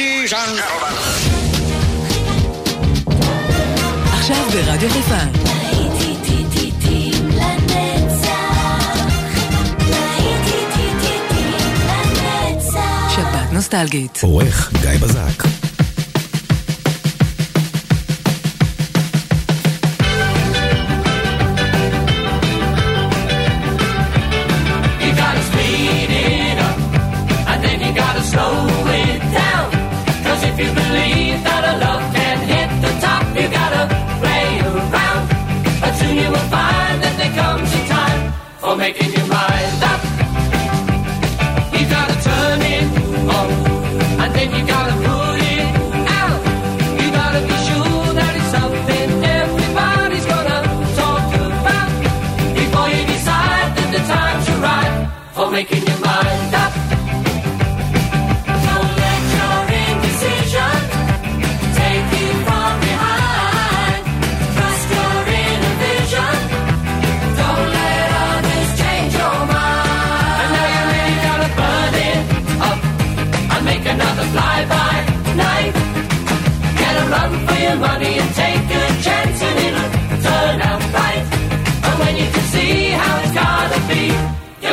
ladies and gentlemen. עכשיו ברדיו חיפה. שבת נוסטלגית. עורך גיא בזק.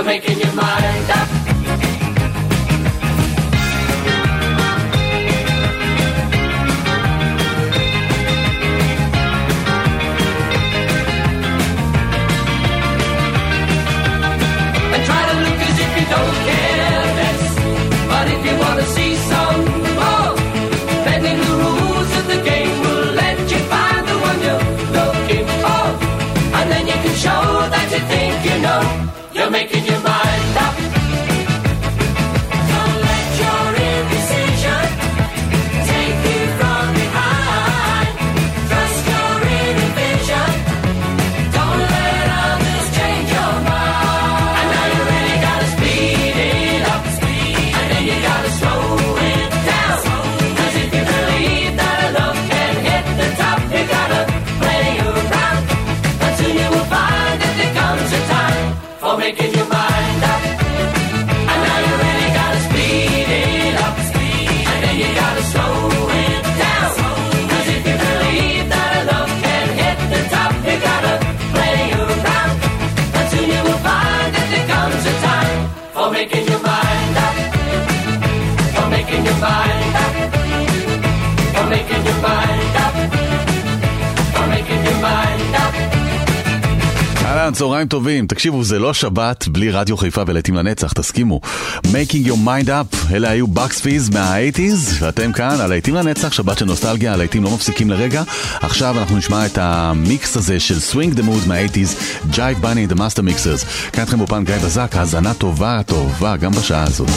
making your mind up. And try to look as if you don't care. כאן, צהריים טובים. תקשיבו, זה לא שבת בלי רדיו חיפה ולעיתים לנצח, תסכימו. Making your mind up, אלה היו בקס פיז מה-80's, ואתם כאן על להיטים לנצח, שבת של נוסטלגיה, הלהיטים לא מפסיקים לרגע. עכשיו אנחנו נשמע את המיקס הזה של Swing the Mood מה-80's, ג'ייב בני דה מאסטר מיקסרס. כאן אתכם באופן גיא בזק, האזנה טובה טובה גם בשעה הזאת.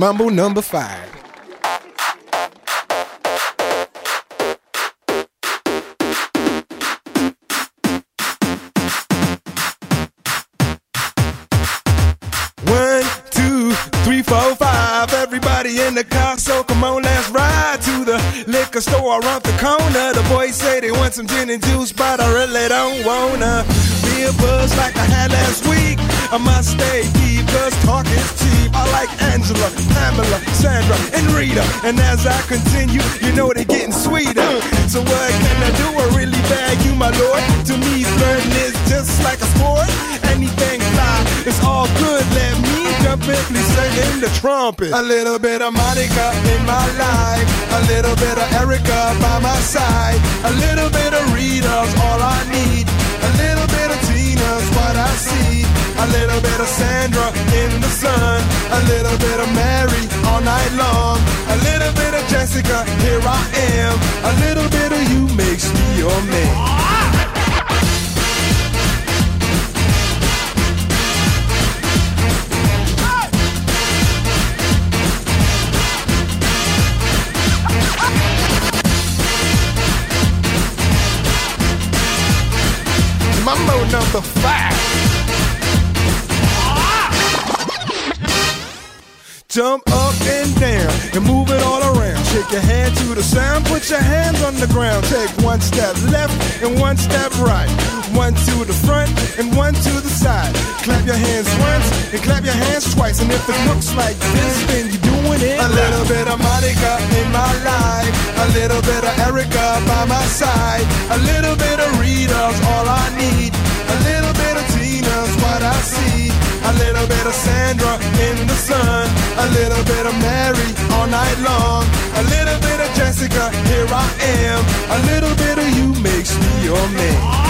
Mambo number five. One, two, three, four, five. Everybody in the car, so come on, let's ride to the liquor store around the corner. The boys say they want some gin and juice, but I really don't wanna be a buzz like I had last week. I must stay deep, cause talk is cheap. I like Angela, Pamela, Sandra, and Rita. And as I continue, you know they're getting sweeter. So what can I do? I really bag you, my lord. To me, flirting is just like a sport. Anything fly, it's all good. Let me jump in, please sing the trumpet. A little bit of Monica in my life. A little bit of Erica by my side. A little bit of Rita's all I need. What I see. A little bit of Sandra in the sun. A little bit of Mary all night long. A little bit of Jessica, here I am. A little bit of you makes me your man. Number five. Jump up and down and move it all around. Shake your hand to the sound, put your hands on the ground. Take one step left and one step right. One to the front and one to the side. Clap your hands once and clap your hands twice. And if it looks like this, then you're doing it. A little bit of Monica in my life. A little bit of Erica by my side. A little bit of Rita's all I need. A little bit of Tina's what I see. A little bit of Sandra in the sun. A little bit of Mary all night long. A little bit of Jessica, here I am. A little bit of you makes me your man.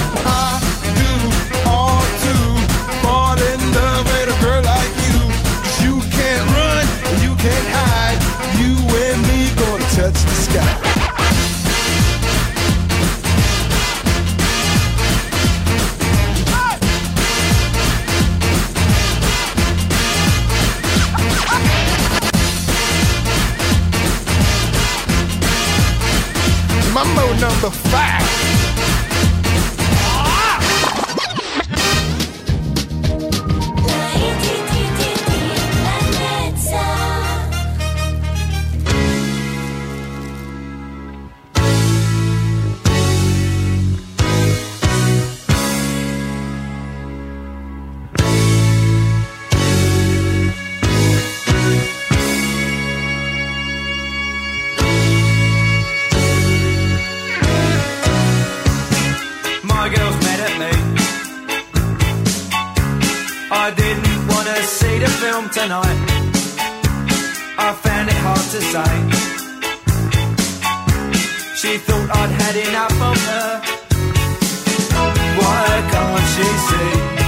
Mambo number five. made a film tonight. I found it hard to say. She thought I'd had enough of her. Why can't she see?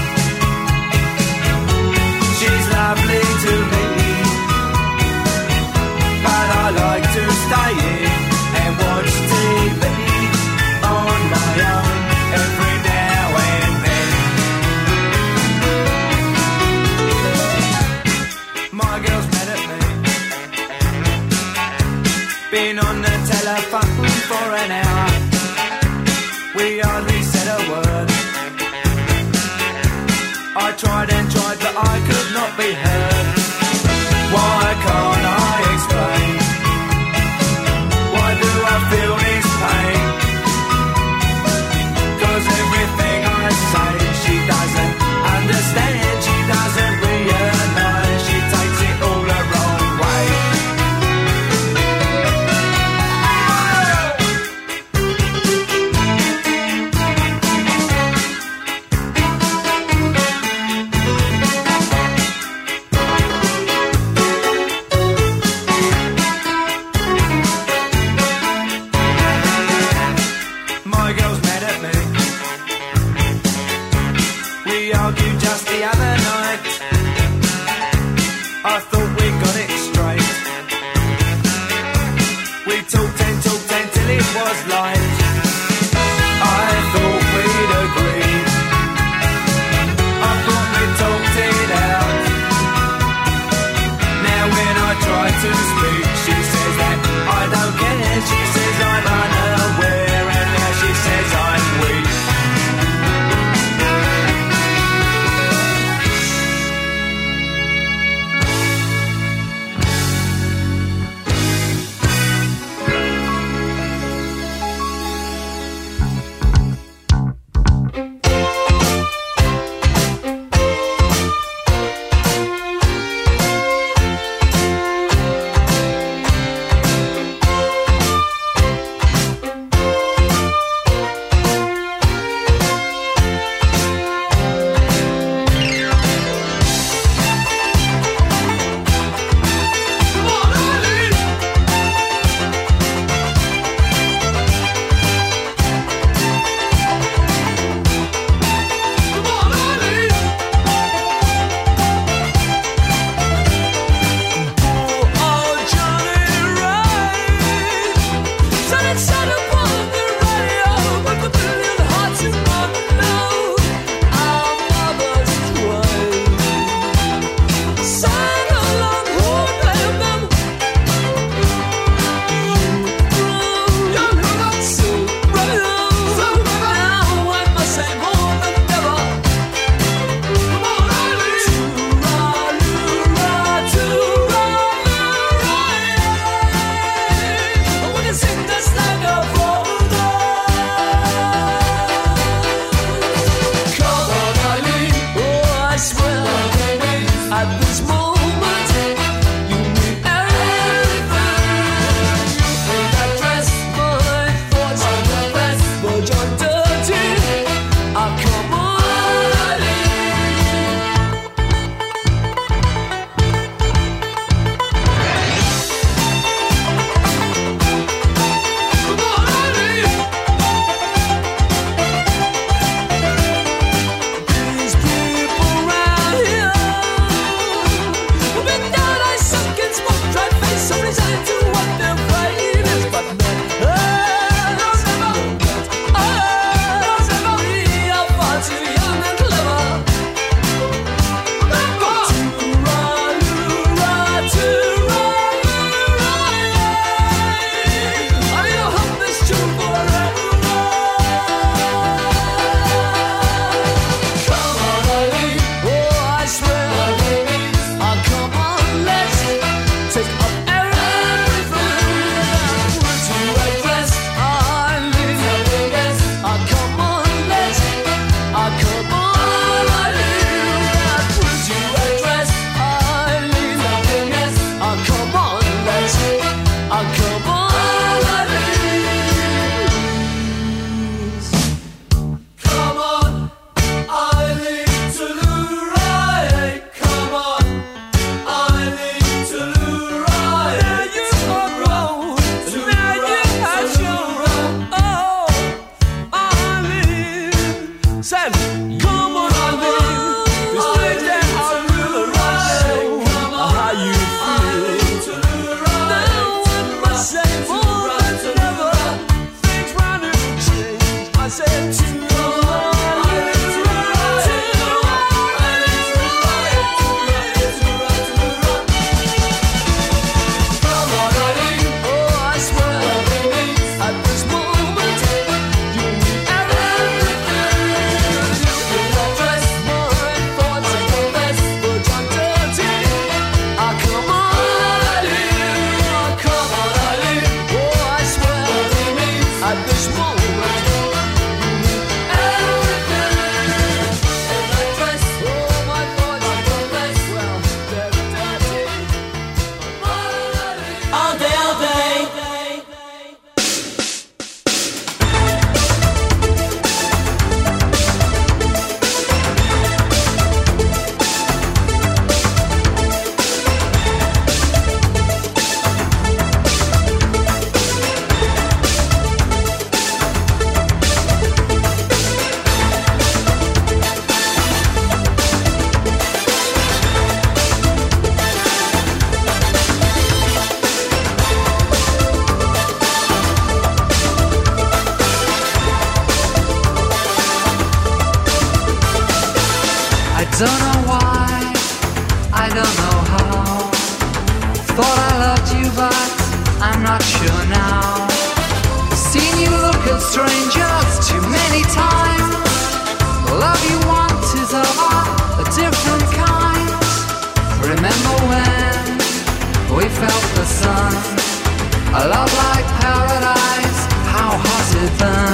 Hot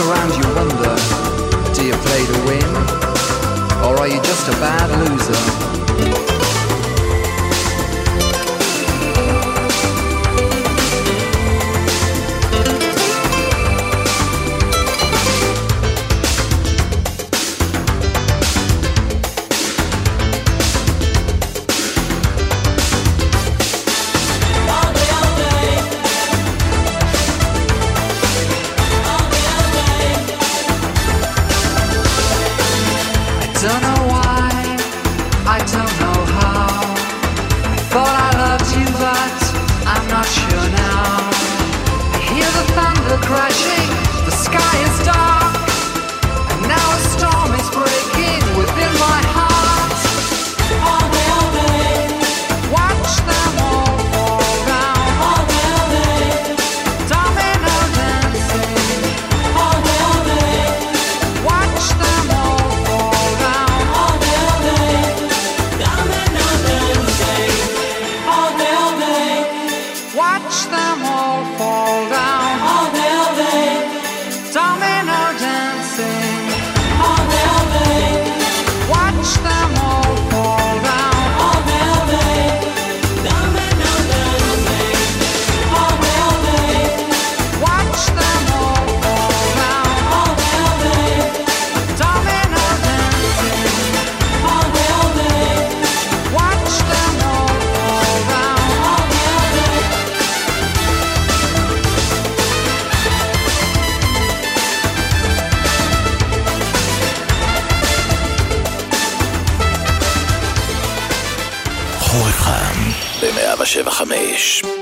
around, you mês.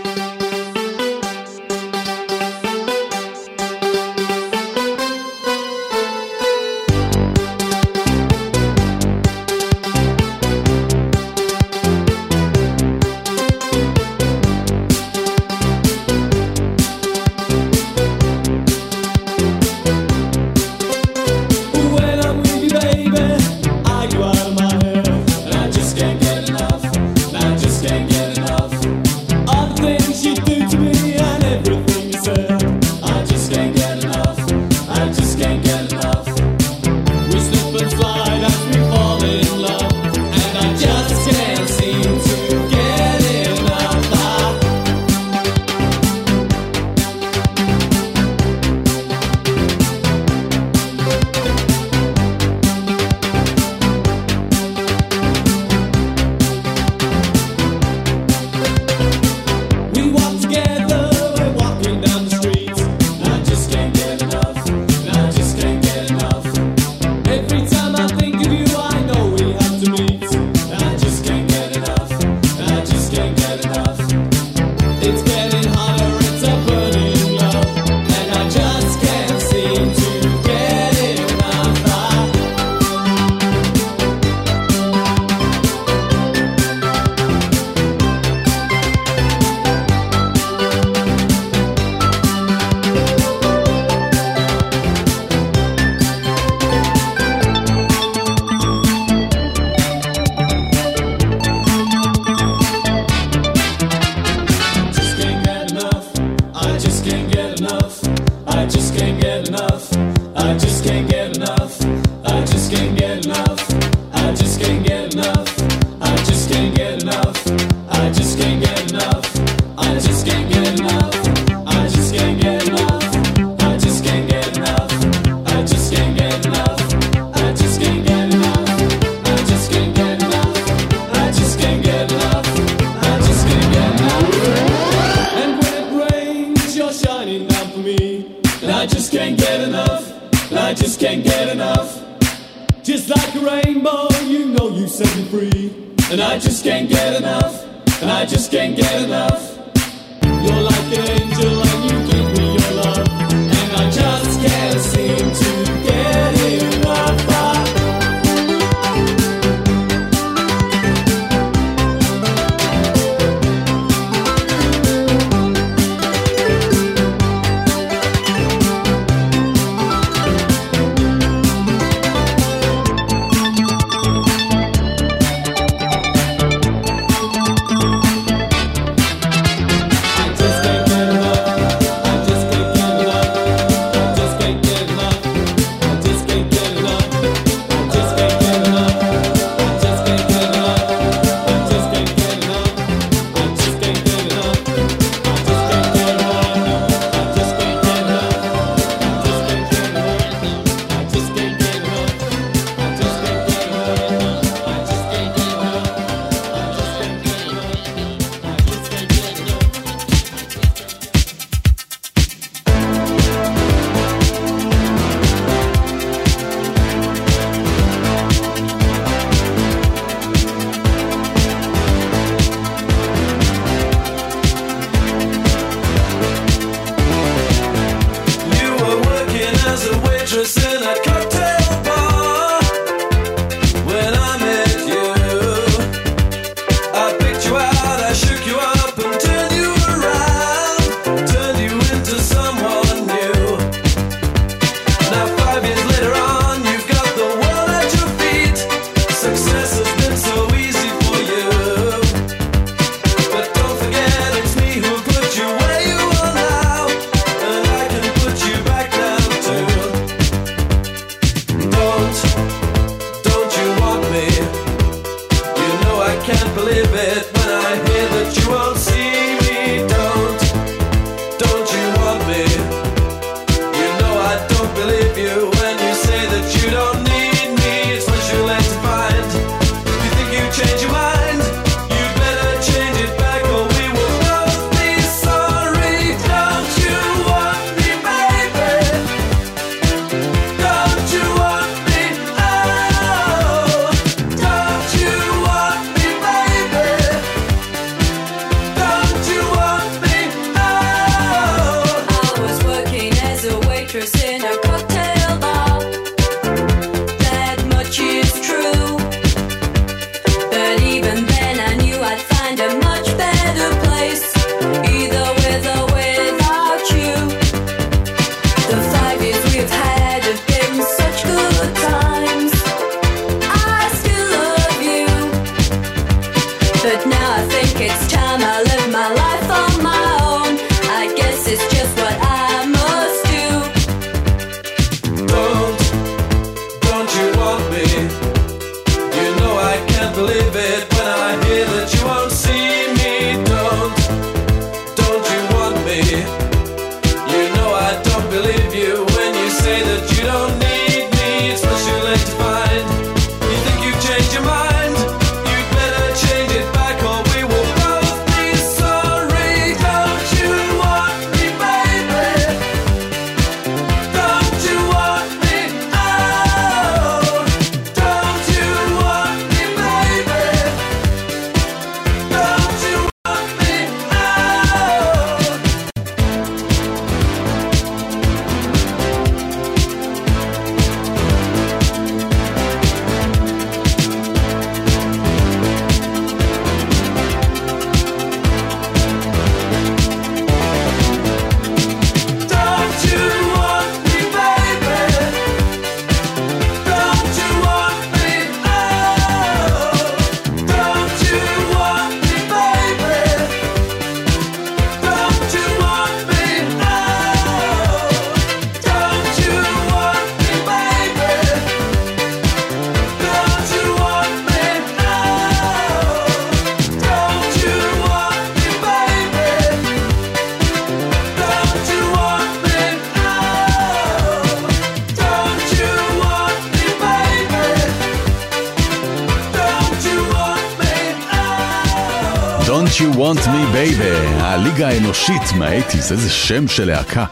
Want Me Baby, הליגה האנושית מהאייטיז, איזה שם של להקה,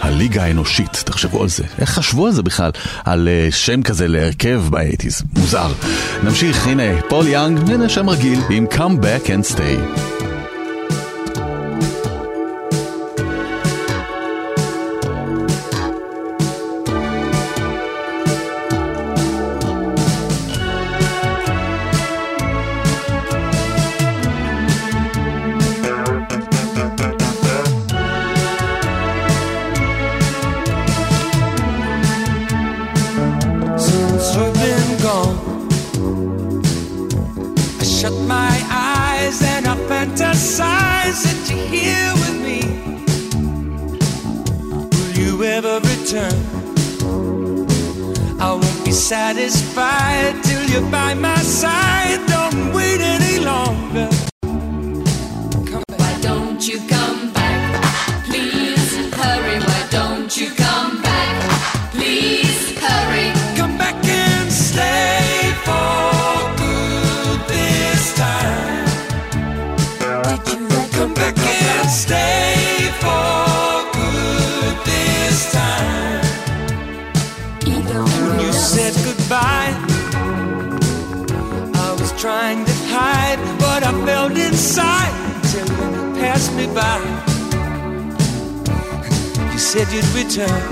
הליגה האנושית, תחשבו על זה, איך חשבו על זה בכלל, על uh, שם כזה להרכב באייטיז, מוזר. נמשיך, הנה, פול יאנג, הנה שם רגיל, עם Come Back and Stay. shut my eyes and I fantasize that you're here with me. Will you ever return? I won't be satisfied till you're by my side. Don't wait any longer. felt inside until you passed me by. You said you'd return.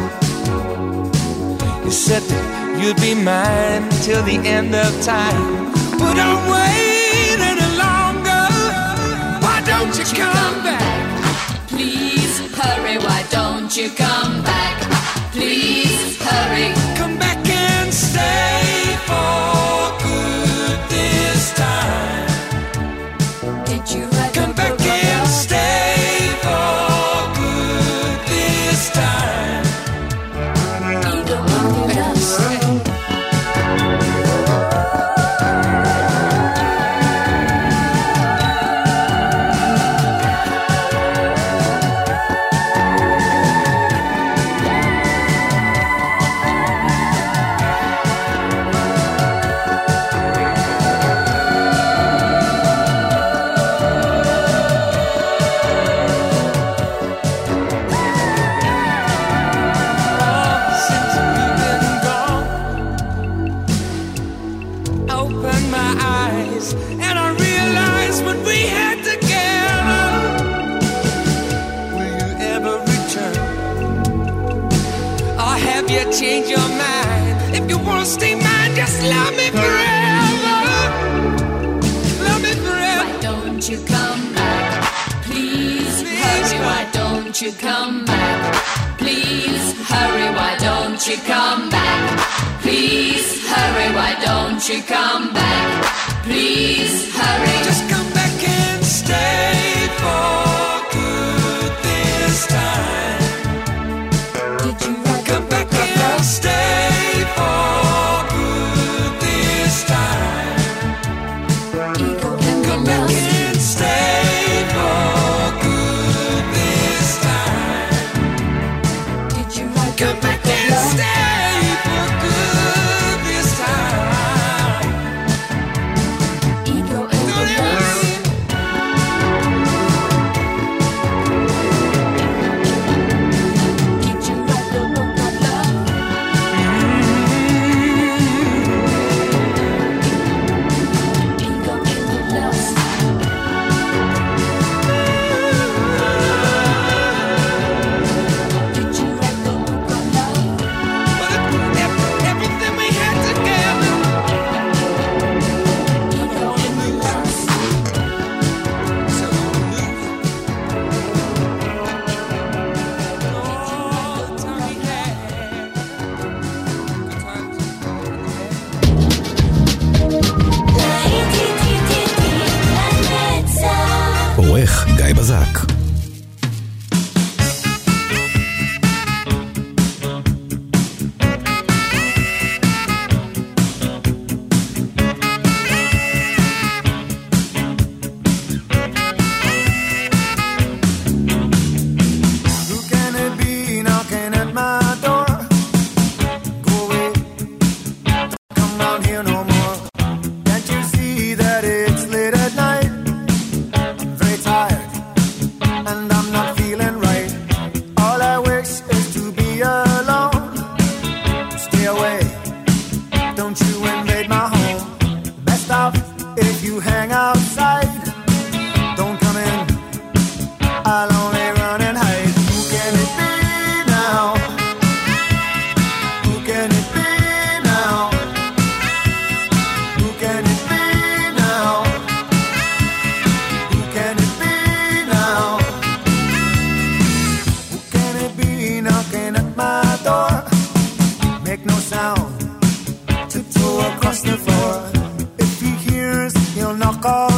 You said that you'd be mine till the end of time. But I'm waiting longer. Why don't you come back? Please hurry. Why don't you come back? Please hurry. Come back and stay for. alcohol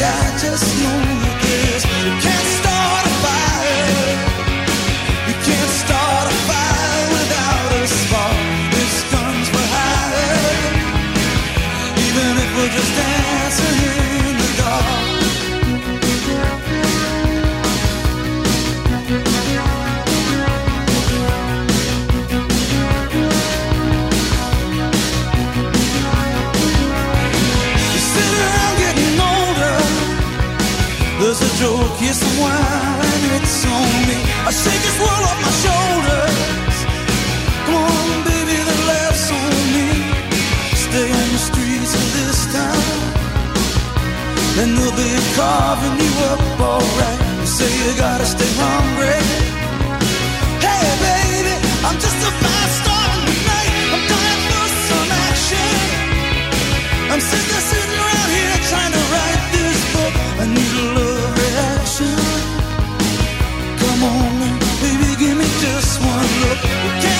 I just know and they'll be carving you up alright. You say you gotta stay hungry. Hey baby, I'm just a fast star tonight. I'm dying for some action. I'm sick of sitting around here trying to write this book. I need a love reaction. Come on, baby, give me just one look.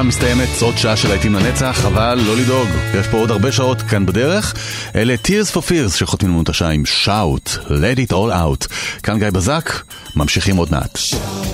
שעה מסתיימת, עוד שעה של להיטים לנצח, אבל לא לדאוג, יש פה עוד הרבה שעות כאן בדרך. אלה Tears for Fears שחותמים לנו את השעה עם Shout, Let it all out. כאן גיא בזק, ממשיכים עוד מעט. Shout,